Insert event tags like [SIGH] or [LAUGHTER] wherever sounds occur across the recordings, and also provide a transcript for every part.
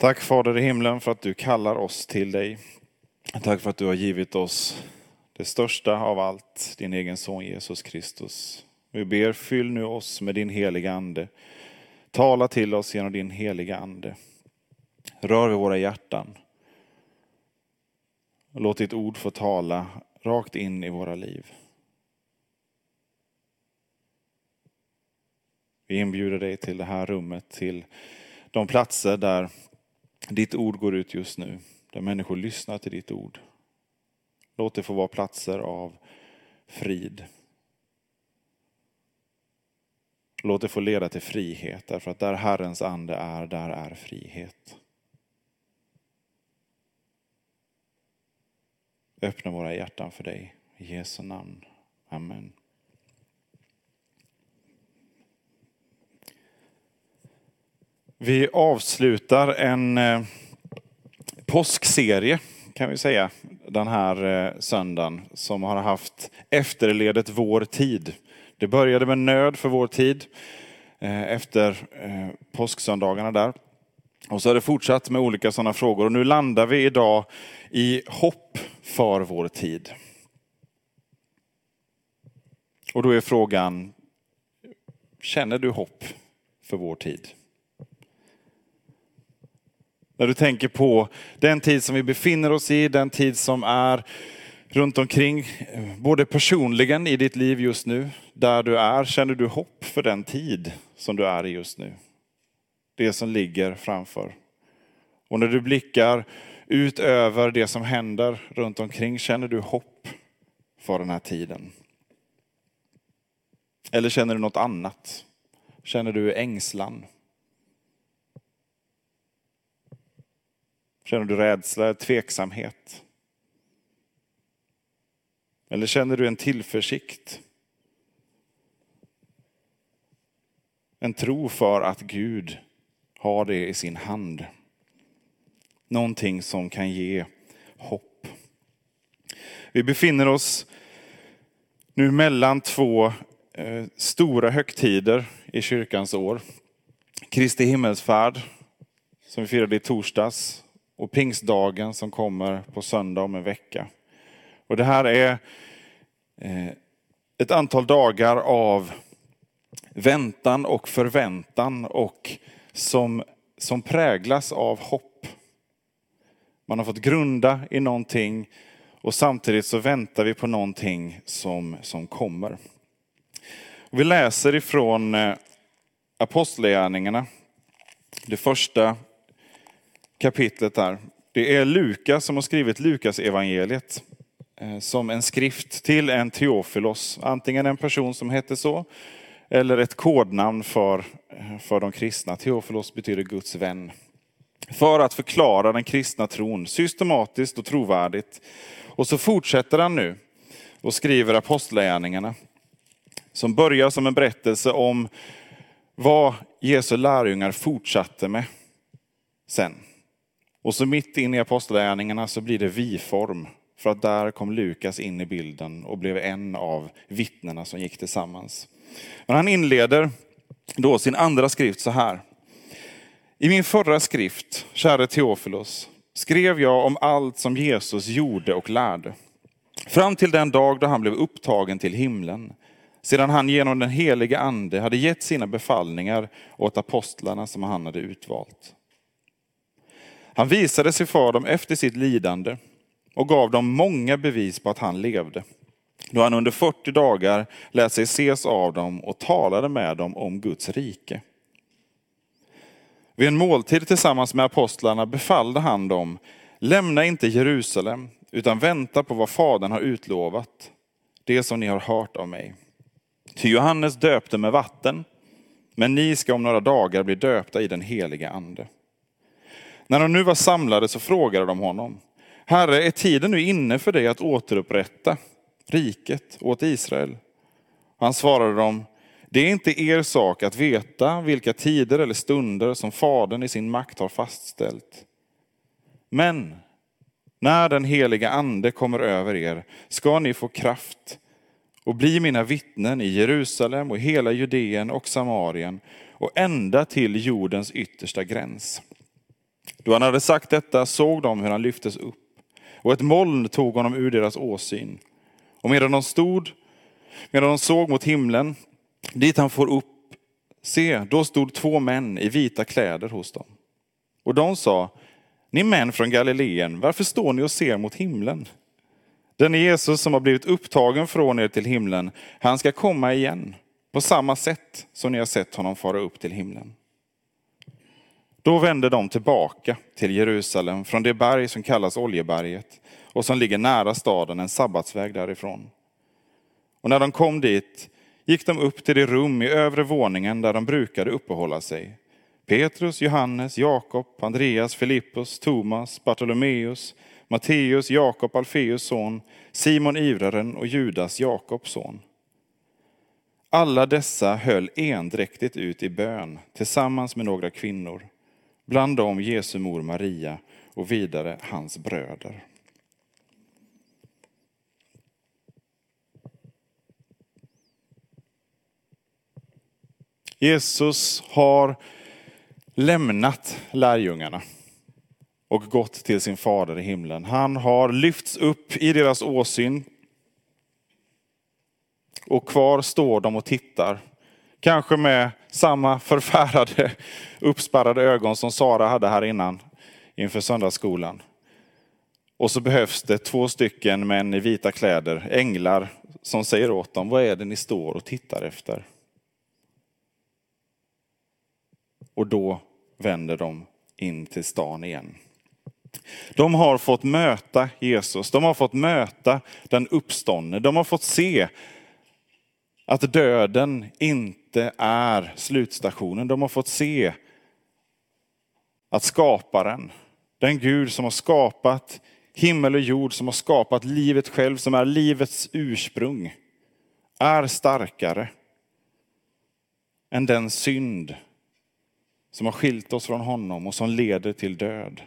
Tack Fader i himlen för att du kallar oss till dig. Tack för att du har givit oss det största av allt, din egen son Jesus Kristus. Vi ber, fyll nu oss med din heliga Ande. Tala till oss genom din heliga Ande. Rör vid våra hjärtan. Låt ditt ord få tala rakt in i våra liv. Vi inbjuder dig till det här rummet, till de platser där ditt ord går ut just nu, där människor lyssnar till ditt ord. Låt det få vara platser av frid. Låt det få leda till frihet, därför att där Herrens ande är, där är frihet. Öppna våra hjärtan för dig. I Jesu namn. Amen. Vi avslutar en eh, påskserie kan vi säga den här eh, söndagen som har haft efterledet vår tid. Det började med nöd för vår tid eh, efter eh, påsksöndagarna där. Och så har det fortsatt med olika sådana frågor och nu landar vi idag i hopp för vår tid. Och då är frågan, känner du hopp för vår tid? När du tänker på den tid som vi befinner oss i, den tid som är runt omkring, både personligen i ditt liv just nu, där du är, känner du hopp för den tid som du är i just nu? Det som ligger framför. Och när du blickar ut över det som händer runt omkring, känner du hopp för den här tiden? Eller känner du något annat? Känner du ängslan? Känner du rädsla, tveksamhet? Eller känner du en tillförsikt? En tro för att Gud har det i sin hand. Någonting som kan ge hopp. Vi befinner oss nu mellan två eh, stora högtider i kyrkans år. Kristi himmelsfärd, som vi firade i torsdags, och pingstdagen som kommer på söndag om en vecka. Och det här är eh, ett antal dagar av väntan och förväntan och som, som präglas av hopp. Man har fått grunda i någonting och samtidigt så väntar vi på någonting som, som kommer. Vi läser ifrån eh, Apostlagärningarna, det första kapitlet där. Det är Lukas som har skrivit Lukas evangeliet eh, som en skrift till en Teofilos. Antingen en person som hette så eller ett kodnamn för, eh, för de kristna. Teofilos betyder Guds vän. För att förklara den kristna tron systematiskt och trovärdigt. Och så fortsätter han nu och skriver apostlagärningarna. Som börjar som en berättelse om vad Jesu lärjungar fortsatte med sen. Och så mitt in i apostlagärningarna så blir det vi-form. För att där kom Lukas in i bilden och blev en av vittnena som gick tillsammans. Men han inleder då sin andra skrift så här. I min förra skrift, käre Teofilos, skrev jag om allt som Jesus gjorde och lärde. Fram till den dag då han blev upptagen till himlen, sedan han genom den helige ande hade gett sina befallningar åt apostlarna som han hade utvalt. Han visade sig för dem efter sitt lidande och gav dem många bevis på att han levde. Då han under 40 dagar lät sig ses av dem och talade med dem om Guds rike. Vid en måltid tillsammans med apostlarna befallde han dem, lämna inte Jerusalem, utan vänta på vad Fadern har utlovat, det som ni har hört av mig. Ty Johannes döpte med vatten, men ni ska om några dagar bli döpta i den heliga ande. När de nu var samlade så frågade de honom, Herre, är tiden nu inne för dig att återupprätta riket åt Israel? Han svarade dem, det är inte er sak att veta vilka tider eller stunder som Fadern i sin makt har fastställt. Men när den heliga ande kommer över er ska ni få kraft och bli mina vittnen i Jerusalem och hela Judeen och Samarien och ända till jordens yttersta gräns. Då han hade sagt detta såg de hur han lyftes upp och ett moln tog honom ur deras åsyn. Och medan de stod, medan de såg mot himlen, dit han får upp, se, då stod två män i vita kläder hos dem. Och de sa, ni män från Galileen, varför står ni och ser mot himlen? Den Jesus som har blivit upptagen från er till himlen, han ska komma igen på samma sätt som ni har sett honom fara upp till himlen. Då vände de tillbaka till Jerusalem från det berg som kallas Oljeberget och som ligger nära staden, en sabbatsväg därifrån. Och när de kom dit gick de upp till det rum i övre våningen där de brukade uppehålla sig. Petrus, Johannes, Jakob, Andreas, Filippus, Thomas, Bartolomeus, Matteus, Jakob, Alfeus son, Simon ivraren och Judas, Jakobs son. Alla dessa höll endräktigt ut i bön tillsammans med några kvinnor, bland dem Jesu mor Maria och vidare hans bröder. Jesus har lämnat lärjungarna och gått till sin fader i himlen. Han har lyfts upp i deras åsyn. Och kvar står de och tittar. Kanske med samma förfärade, uppspärrade ögon som Sara hade här innan inför söndagsskolan. Och så behövs det två stycken män i vita kläder, änglar, som säger åt dem, vad är det ni står och tittar efter? Och då vänder de in till stan igen. De har fått möta Jesus, de har fått möta den uppståndne, de har fått se att döden inte är slutstationen. De har fått se att skaparen, den Gud som har skapat himmel och jord, som har skapat livet själv, som är livets ursprung, är starkare än den synd som har skilt oss från honom och som leder till död.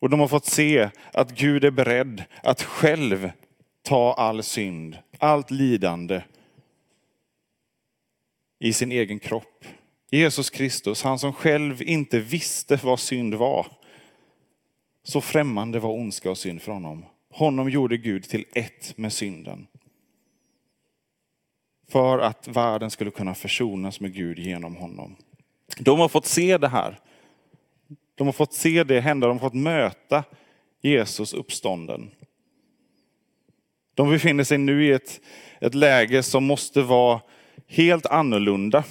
Och de har fått se att Gud är beredd att själv ta all synd, allt lidande i sin egen kropp. Jesus Kristus, han som själv inte visste vad synd var. Så främmande var ondska och synd för honom. Honom gjorde Gud till ett med synden. För att världen skulle kunna försonas med Gud genom honom. De har fått se det här. De har fått se det hända, de har fått möta Jesus uppstånden. De befinner sig nu i ett, ett läge som måste vara helt annorlunda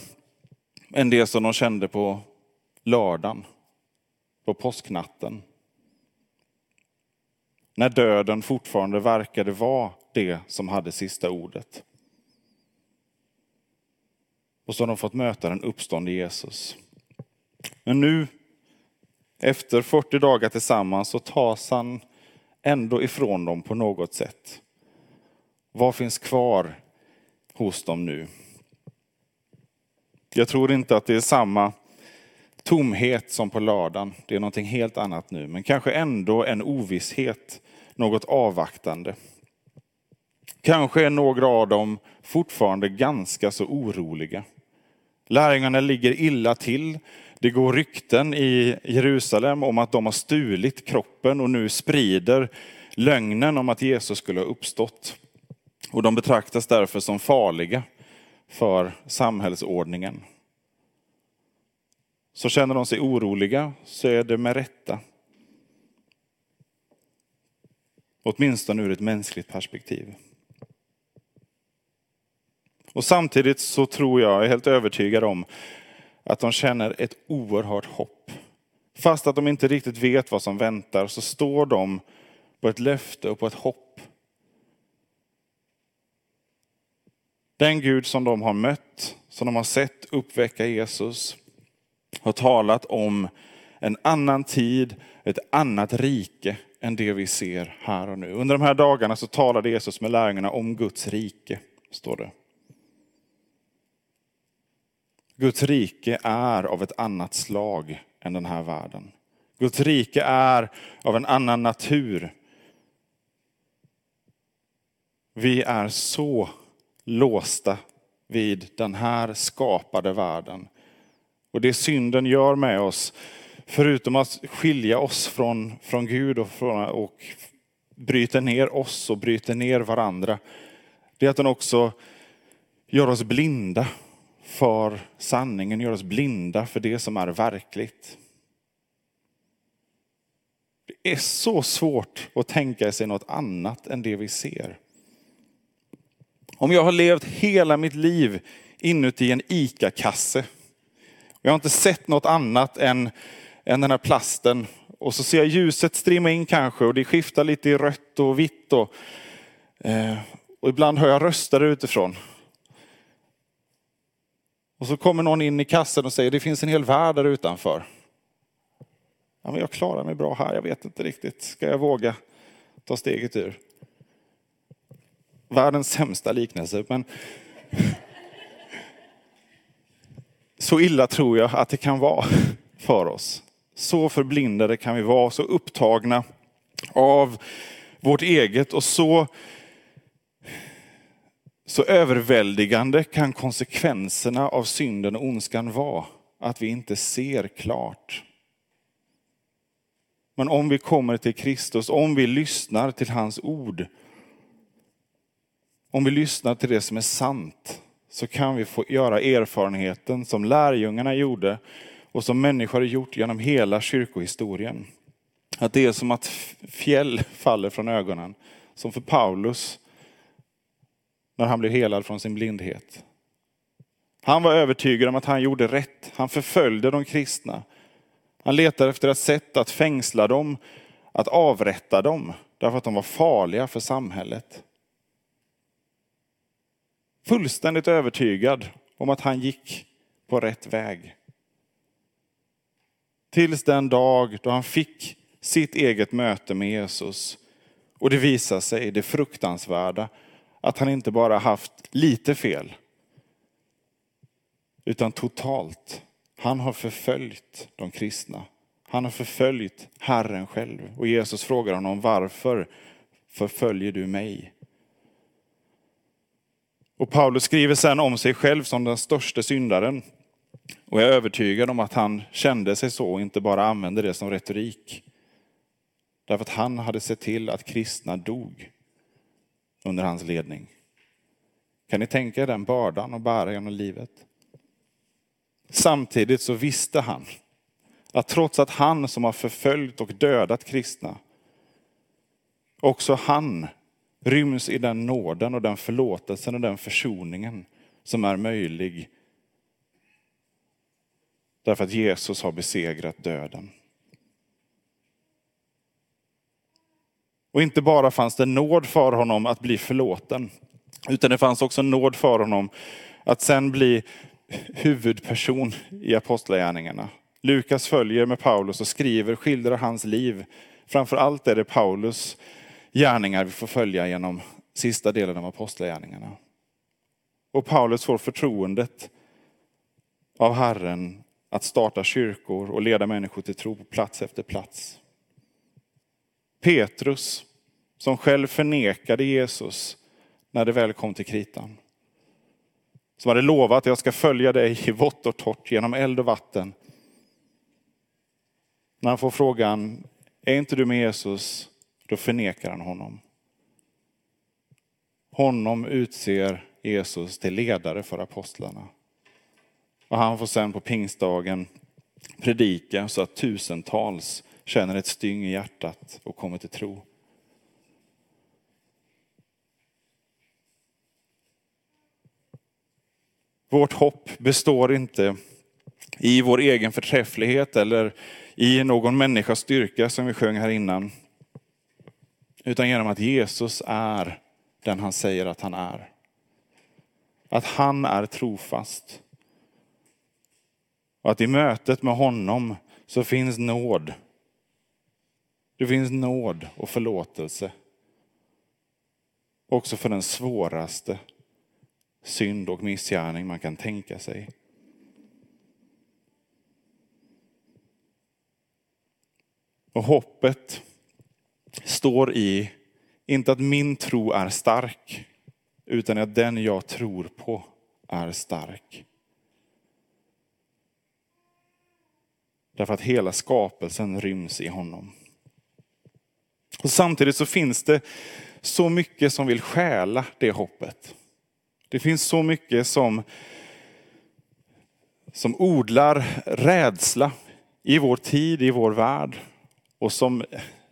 än det som de kände på lördagen, på påsknatten. När döden fortfarande verkade vara det som hade sista ordet. Och så har de fått möta den uppståndne Jesus. Men nu efter 40 dagar tillsammans så tas han ändå ifrån dem på något sätt. Vad finns kvar hos dem nu? Jag tror inte att det är samma tomhet som på lördagen. Det är någonting helt annat nu, men kanske ändå en ovisshet, något avvaktande. Kanske är några av dem fortfarande ganska så oroliga. Lärjungarna ligger illa till. Det går rykten i Jerusalem om att de har stulit kroppen och nu sprider lögnen om att Jesus skulle ha uppstått. Och de betraktas därför som farliga för samhällsordningen. Så känner de sig oroliga så är det med rätta. Åtminstone ur ett mänskligt perspektiv. Och samtidigt så tror jag, jag är helt övertygad om, att de känner ett oerhört hopp. Fast att de inte riktigt vet vad som väntar så står de på ett löfte och på ett hopp. Den Gud som de har mött, som de har sett uppväcka Jesus, har talat om en annan tid, ett annat rike än det vi ser här och nu. Under de här dagarna så talade Jesus med lärjungarna om Guds rike, står det. Guds rike är av ett annat slag än den här världen. Guds rike är av en annan natur. Vi är så låsta vid den här skapade världen. Och det synden gör med oss, förutom att skilja oss från, från Gud och, från, och bryter ner oss och bryter ner varandra, det är att den också gör oss blinda för sanningen, gör oss blinda för det som är verkligt. Det är så svårt att tänka sig något annat än det vi ser. Om jag har levt hela mitt liv inuti en ICA-kasse. Jag har inte sett något annat än, än den här plasten. Och så ser jag ljuset strimma in kanske och det skiftar lite i rött och vitt. Och, eh, och ibland hör jag röster utifrån. Och så kommer någon in i kassen och säger det finns en hel värld där utanför. Ja, men jag klarar mig bra här, jag vet inte riktigt. Ska jag våga ta steget ur? Världens sämsta liknelse, men så illa tror jag att det kan vara för oss. Så förblindade kan vi vara, så upptagna av vårt eget och så, så överväldigande kan konsekvenserna av synden och ondskan vara att vi inte ser klart. Men om vi kommer till Kristus, om vi lyssnar till hans ord, om vi lyssnar till det som är sant, så kan vi få göra erfarenheten som lärjungarna gjorde och som människor har gjort genom hela kyrkohistorien. Att det är som att fjäll faller från ögonen, som för Paulus när han blev helad från sin blindhet. Han var övertygad om att han gjorde rätt. Han förföljde de kristna. Han letade efter ett sätt att fängsla dem, att avrätta dem, därför att de var farliga för samhället. Fullständigt övertygad om att han gick på rätt väg. Tills den dag då han fick sitt eget möte med Jesus. Och det visar sig, det fruktansvärda, att han inte bara haft lite fel, utan totalt. Han har förföljt de kristna. Han har förföljt Herren själv. Och Jesus frågar honom, varför förföljer du mig? Och Paulus skriver sen om sig själv som den största syndaren. Och jag är övertygad om att han kände sig så och inte bara använde det som retorik. Därför att han hade sett till att kristna dog under hans ledning. Kan ni tänka er den bördan att bära genom livet? Samtidigt så visste han att trots att han som har förföljt och dödat kristna, också han ryms i den nåden och den förlåtelsen och den försoningen som är möjlig. Därför att Jesus har besegrat döden. Och inte bara fanns det nåd för honom att bli förlåten, utan det fanns också nåd för honom att sen bli huvudperson i apostlagärningarna. Lukas följer med Paulus och skriver, skildrar hans liv. Framför allt är det Paulus gärningar vi får följa genom sista delen av apostlagärningarna. Och Paulus får förtroendet av Herren att starta kyrkor och leda människor till tro på plats efter plats. Petrus, som själv förnekade Jesus när det väl kom till kritan. Som hade lovat att jag ska följa dig i vått och torrt genom eld och vatten. När han får frågan, är inte du med Jesus? Då förnekar han honom. Honom utser Jesus till ledare för apostlarna. Och han får sen på pingstdagen predika så att tusentals känner ett styng i hjärtat och kommer till tro. Vårt hopp består inte i vår egen förträfflighet eller i någon människas styrka som vi sjöng här innan. Utan genom att Jesus är den han säger att han är. Att han är trofast. Och att i mötet med honom så finns nåd. Det finns nåd och förlåtelse. Också för den svåraste synd och missgärning man kan tänka sig. Och hoppet står i, inte att min tro är stark, utan att den jag tror på är stark. Därför att hela skapelsen ryms i honom. Och samtidigt så finns det så mycket som vill stjäla det hoppet. Det finns så mycket som, som odlar rädsla i vår tid, i vår värld och som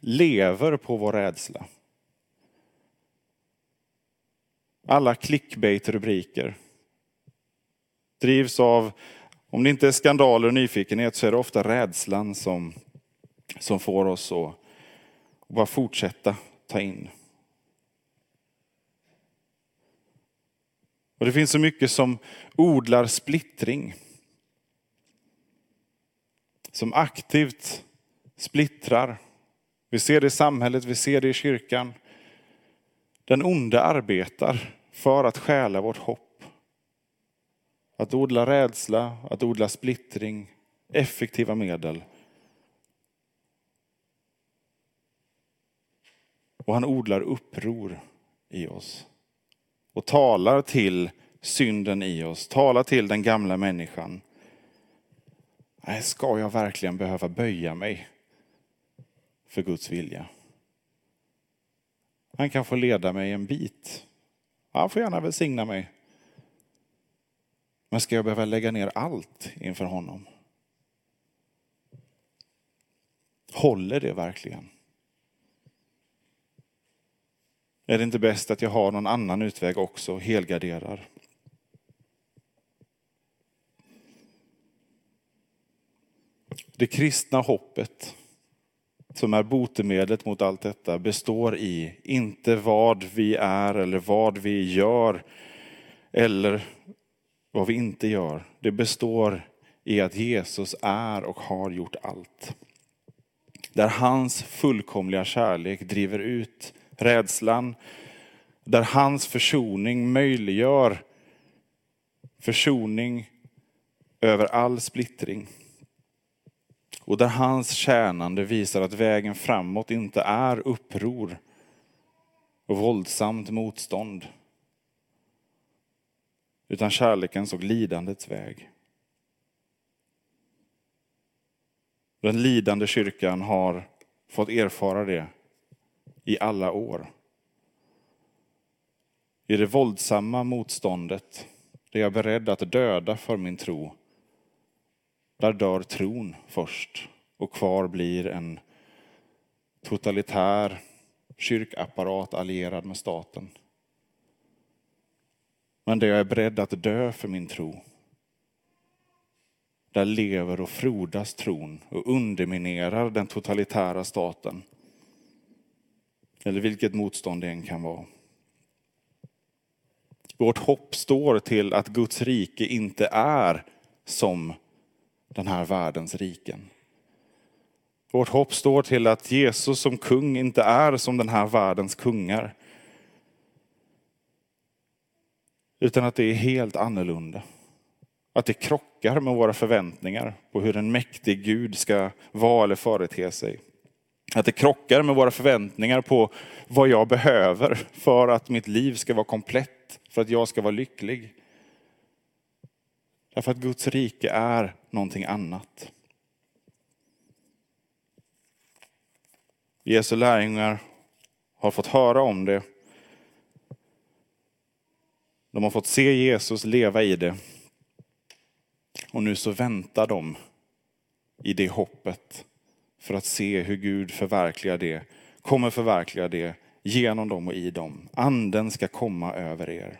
lever på vår rädsla. Alla clickbait-rubriker drivs av, om det inte är skandaler och nyfikenhet så är det ofta rädslan som, som får oss att bara fortsätta ta in. Och det finns så mycket som odlar splittring. Som aktivt splittrar. Vi ser det i samhället, vi ser det i kyrkan. Den onde arbetar för att stjäla vårt hopp. Att odla rädsla, att odla splittring, effektiva medel. Och han odlar uppror i oss. Och talar till synden i oss, talar till den gamla människan. Nej, ska jag verkligen behöva böja mig för Guds vilja? Han kan få leda mig en bit. Han får gärna välsigna mig. Men ska jag behöva lägga ner allt inför honom? Håller det verkligen? Är det inte bäst att jag har någon annan utväg också och helgarderar? Det kristna hoppet som är botemedlet mot allt detta består i inte vad vi är eller vad vi gör eller vad vi inte gör. Det består i att Jesus är och har gjort allt. Där hans fullkomliga kärlek driver ut rädslan, där hans försoning möjliggör försoning över all splittring. Och där hans tjänande visar att vägen framåt inte är uppror och våldsamt motstånd. Utan kärlekens och lidandets väg. Den lidande kyrkan har fått erfara det i alla år. I det våldsamma motståndet, är jag beredd att döda för min tro, där dör tron först och kvar blir en totalitär kyrkapparat allierad med staten. Men där jag är beredd att dö för min tro, där lever och frodas tron och underminerar den totalitära staten. Eller vilket motstånd det än kan vara. Vårt hopp står till att Guds rike inte är som den här världens riken. Vårt hopp står till att Jesus som kung inte är som den här världens kungar. Utan att det är helt annorlunda. Att det krockar med våra förväntningar på hur en mäktig Gud ska vara eller förete sig. Att det krockar med våra förväntningar på vad jag behöver för att mitt liv ska vara komplett, för att jag ska vara lycklig. Därför att Guds rike är någonting annat. Jesu lärjungar har fått höra om det. De har fått se Jesus leva i det. Och nu så väntar de i det hoppet för att se hur Gud förverkligar det, kommer förverkliga det genom dem och i dem. Anden ska komma över er.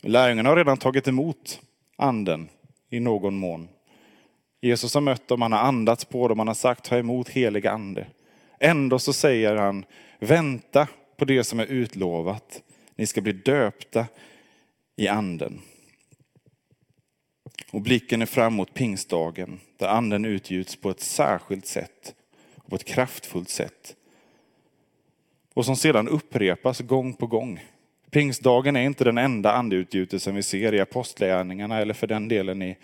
Lärjungarna har redan tagit emot anden i någon mån. Jesus har mött dem, han har andats på dem, han har sagt ta emot helig ande. Ändå så säger han, vänta på det som är utlovat. Ni ska bli döpta i anden. Och blicken är fram mot pingstdagen där anden utgjuts på ett särskilt sätt, på ett kraftfullt sätt. Och som sedan upprepas gång på gång. Pingstdagen är inte den enda andeutgjutelsen vi ser i apostlagärningarna eller för den delen i,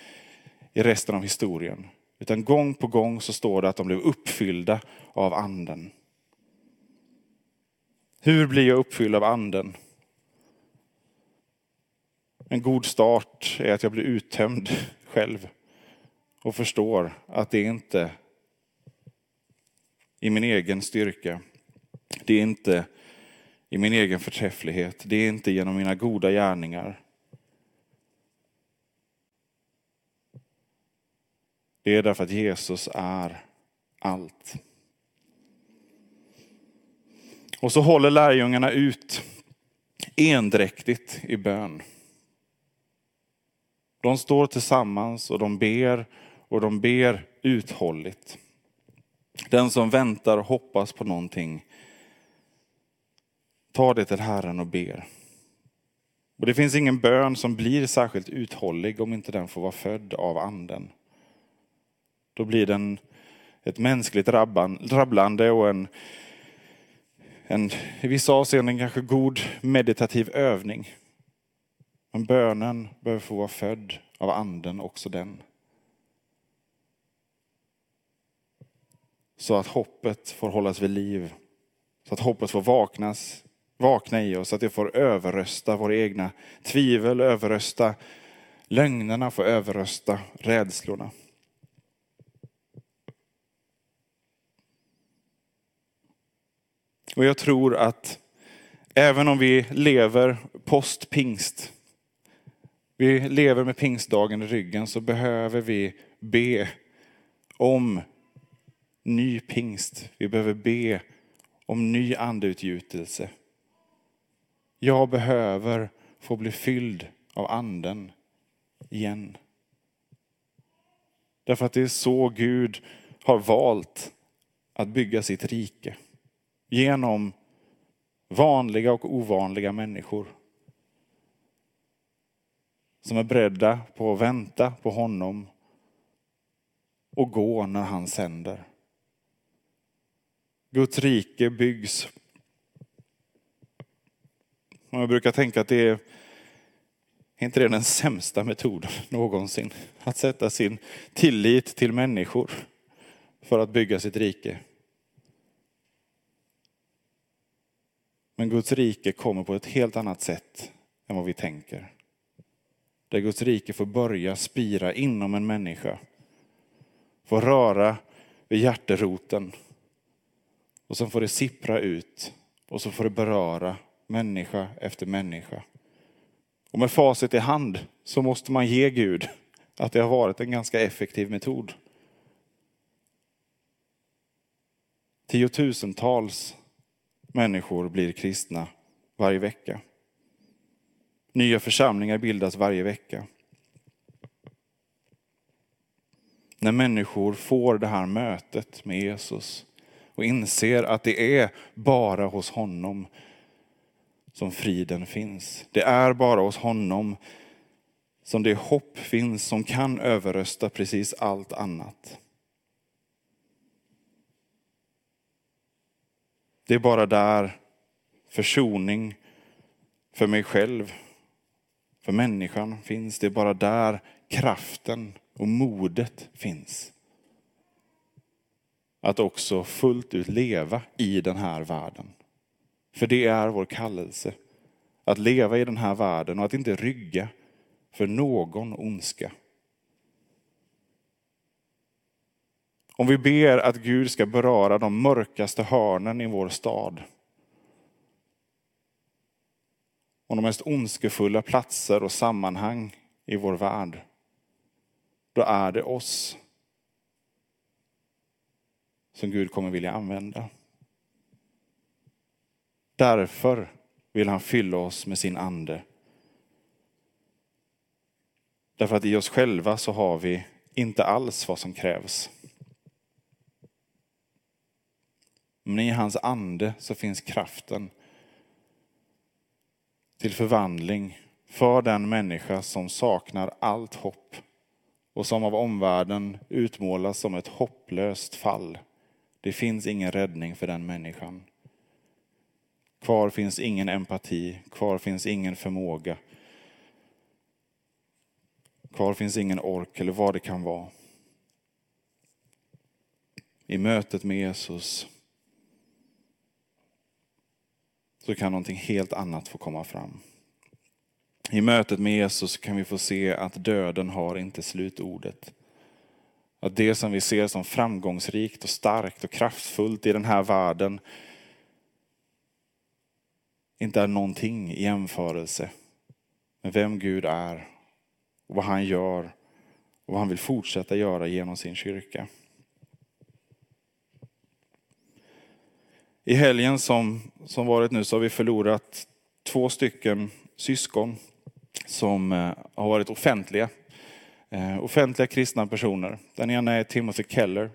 i resten av historien. Utan gång på gång så står det att de blev uppfyllda av anden. Hur blir jag uppfylld av anden? En god start är att jag blir uttömd [LAUGHS] själv och förstår att det är inte i min egen styrka. Det är inte i min egen förträfflighet. Det är inte genom mina goda gärningar. Det är därför att Jesus är allt. Och så håller lärjungarna ut endräktigt i bön. De står tillsammans och de ber och de ber uthålligt. Den som väntar och hoppas på någonting Ta det till Herren och ber. Och det finns ingen bön som blir särskilt uthållig om inte den får vara född av anden. Då blir den ett mänskligt rabblande och en, en i vissa avseenden kanske god meditativ övning. Men bönen behöver få vara född av anden också den. Så att hoppet får hållas vid liv. Så att hoppet får vaknas, vakna i oss, att det får överrösta våra egna tvivel, överrösta lögnerna, får överrösta rädslorna. Och jag tror att även om vi lever postpingst, vi lever med pingstdagen i ryggen, så behöver vi be om ny pingst. Vi behöver be om ny andeutgjutelse. Jag behöver få bli fylld av anden igen. Därför att det är så Gud har valt att bygga sitt rike genom vanliga och ovanliga människor. Som är beredda på att vänta på honom och gå när han sänder. Guds rike byggs. Jag brukar tänka att det är inte det den sämsta metoden någonsin. Att sätta sin tillit till människor för att bygga sitt rike. Men Guds rike kommer på ett helt annat sätt än vad vi tänker. Där Guds rike får börja spira inom en människa. Får röra vid hjärteroten. Och sen får det sippra ut. Och så får det beröra människa efter människa. Och med facit i hand så måste man ge Gud att det har varit en ganska effektiv metod. Tiotusentals människor blir kristna varje vecka. Nya församlingar bildas varje vecka. När människor får det här mötet med Jesus och inser att det är bara hos honom som friden finns. Det är bara hos honom som det hopp finns som kan överrösta precis allt annat. Det är bara där försoning för mig själv, för människan finns. Det är bara där kraften och modet finns. Att också fullt ut leva i den här världen. För det är vår kallelse. Att leva i den här världen och att inte rygga för någon ondska. Om vi ber att Gud ska beröra de mörkaste hörnen i vår stad. Och de mest ondskefulla platser och sammanhang i vår värld. Då är det oss som Gud kommer vilja använda. Därför vill han fylla oss med sin ande. Därför att i oss själva så har vi inte alls vad som krävs. Men i hans ande så finns kraften till förvandling för den människa som saknar allt hopp och som av omvärlden utmålas som ett hopplöst fall. Det finns ingen räddning för den människan. Kvar finns ingen empati, kvar finns ingen förmåga. Kvar finns ingen ork eller vad det kan vara. I mötet med Jesus så kan någonting helt annat få komma fram. I mötet med Jesus kan vi få se att döden har inte slutordet. Att det som vi ser som framgångsrikt och starkt och kraftfullt i den här världen inte är någonting i jämförelse med vem Gud är och vad han gör och vad han vill fortsätta göra genom sin kyrka. I helgen som, som varit nu så har vi förlorat två stycken syskon som eh, har varit offentliga. Eh, offentliga kristna personer. Den ena är Timothy Keller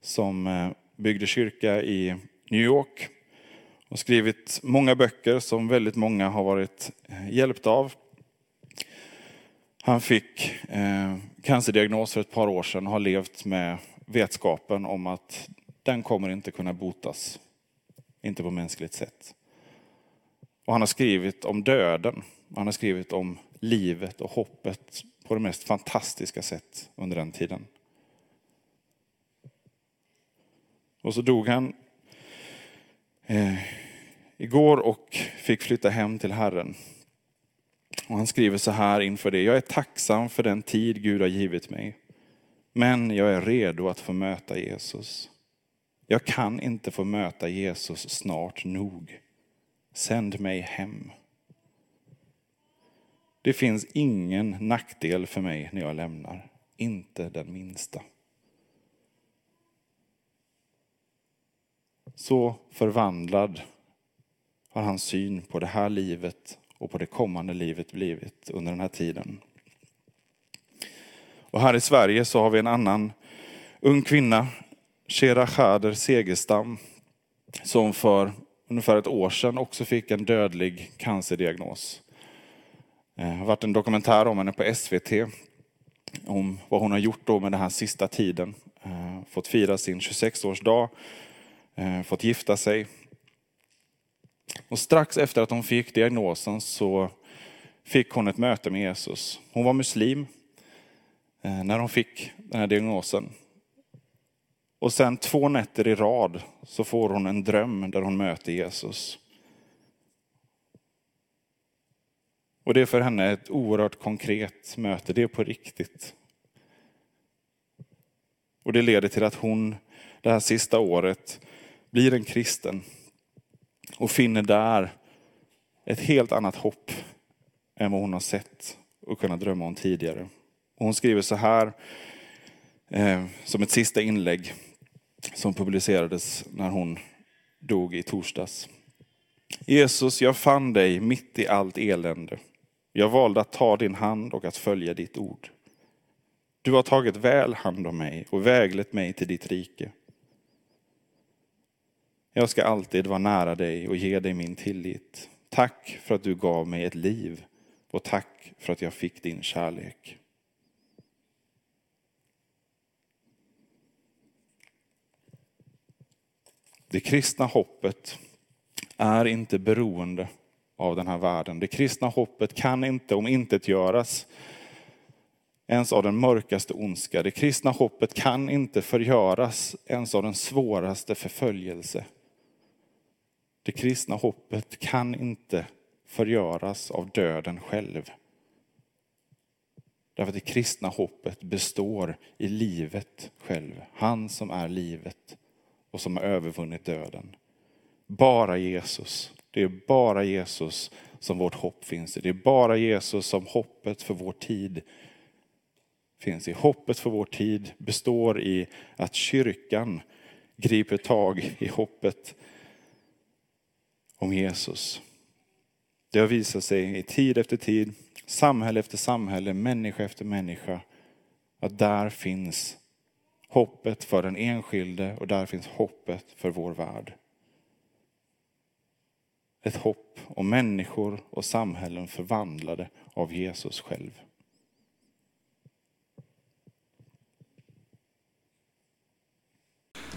som eh, byggde kyrka i New York och skrivit många böcker som väldigt många har varit eh, hjälpta av. Han fick eh, cancerdiagnos för ett par år sedan och har levt med vetskapen om att den kommer inte kunna botas. Inte på mänskligt sätt. Och han har skrivit om döden. Han har skrivit om livet och hoppet på det mest fantastiska sätt under den tiden. Och så dog han eh, igår och fick flytta hem till Herren. Och han skriver så här inför det. Jag är tacksam för den tid Gud har givit mig. Men jag är redo att få möta Jesus. Jag kan inte få möta Jesus snart nog. Sänd mig hem. Det finns ingen nackdel för mig när jag lämnar. Inte den minsta. Så förvandlad har hans syn på det här livet och på det kommande livet blivit under den här tiden. Och här i Sverige så har vi en annan ung kvinna, Shera Khader Segerstam, som för ungefär ett år sedan också fick en dödlig cancerdiagnos. Det har varit en dokumentär om henne på SVT om vad hon har gjort då med den här sista tiden. Eh, fått fira sin 26-årsdag, Eh, fått gifta sig. Och strax efter att hon fick diagnosen så fick hon ett möte med Jesus. Hon var muslim eh, när hon fick den här diagnosen. Och sen två nätter i rad så får hon en dröm där hon möter Jesus. Och det är för henne ett oerhört konkret möte, det är på riktigt. Och det leder till att hon det här sista året blir en kristen och finner där ett helt annat hopp än vad hon har sett och kunnat drömma om tidigare. Och hon skriver så här eh, som ett sista inlägg som publicerades när hon dog i torsdags. Jesus, jag fann dig mitt i allt elände. Jag valde att ta din hand och att följa ditt ord. Du har tagit väl hand om mig och väglett mig till ditt rike. Jag ska alltid vara nära dig och ge dig min tillit. Tack för att du gav mig ett liv och tack för att jag fick din kärlek. Det kristna hoppet är inte beroende av den här världen. Det kristna hoppet kan inte om intet göras ens av den mörkaste ondska. Det kristna hoppet kan inte förgöras ens av den svåraste förföljelse. Det kristna hoppet kan inte förgöras av döden själv. Därför att det kristna hoppet består i livet själv. Han som är livet och som har övervunnit döden. Bara Jesus. Det är bara Jesus som vårt hopp finns i. Det är bara Jesus som hoppet för vår tid finns i. Hoppet för vår tid består i att kyrkan griper tag i hoppet om Jesus. Det har visat sig i tid efter tid, samhälle efter samhälle, människa efter människa, att där finns hoppet för den enskilde och där finns hoppet för vår värld. Ett hopp om människor och samhällen förvandlade av Jesus själv.